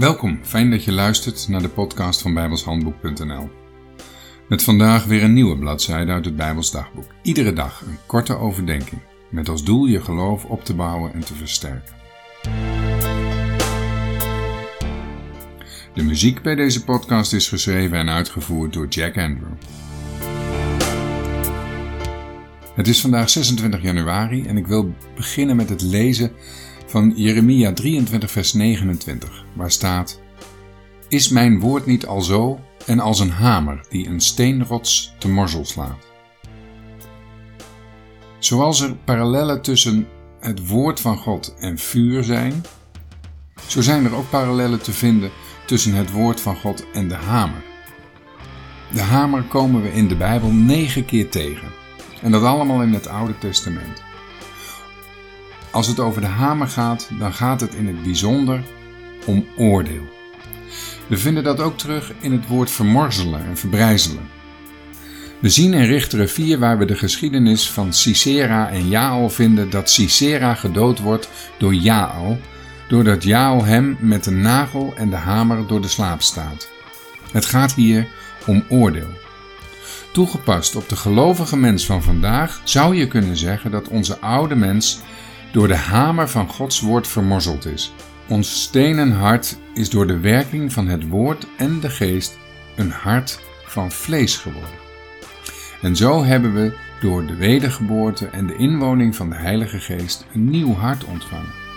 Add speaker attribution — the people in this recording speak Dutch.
Speaker 1: Welkom, fijn dat je luistert naar de podcast van bijbelshandboek.nl. Met vandaag weer een nieuwe bladzijde uit het Bijbels dagboek. Iedere dag een korte overdenking, met als doel je geloof op te bouwen en te versterken. De muziek bij deze podcast is geschreven en uitgevoerd door Jack Andrew. Het is vandaag 26 januari en ik wil beginnen met het lezen van Jeremia 23, vers 29, waar staat: Is mijn woord niet al zo en als een hamer die een steenrots te morzel slaat? Zoals er parallellen tussen het woord van God en vuur zijn, zo zijn er ook parallellen te vinden tussen het woord van God en de hamer. De hamer komen we in de Bijbel negen keer tegen. En dat allemaal in het Oude Testament. Als het over de hamer gaat, dan gaat het in het bijzonder om oordeel. We vinden dat ook terug in het woord vermorzelen en verbrijzelen. We zien in Richteren 4 waar we de geschiedenis van Sisera en Jaal vinden dat Sisera gedood wordt door Jaal, doordat Jaal hem met de nagel en de hamer door de slaap staat. Het gaat hier om oordeel. Toegepast op de gelovige mens van vandaag zou je kunnen zeggen dat onze oude mens door de hamer van Gods woord vermorzeld is. Ons stenen hart is door de werking van het woord en de geest een hart van vlees geworden. En zo hebben we door de wedergeboorte en de inwoning van de Heilige Geest een nieuw hart ontvangen.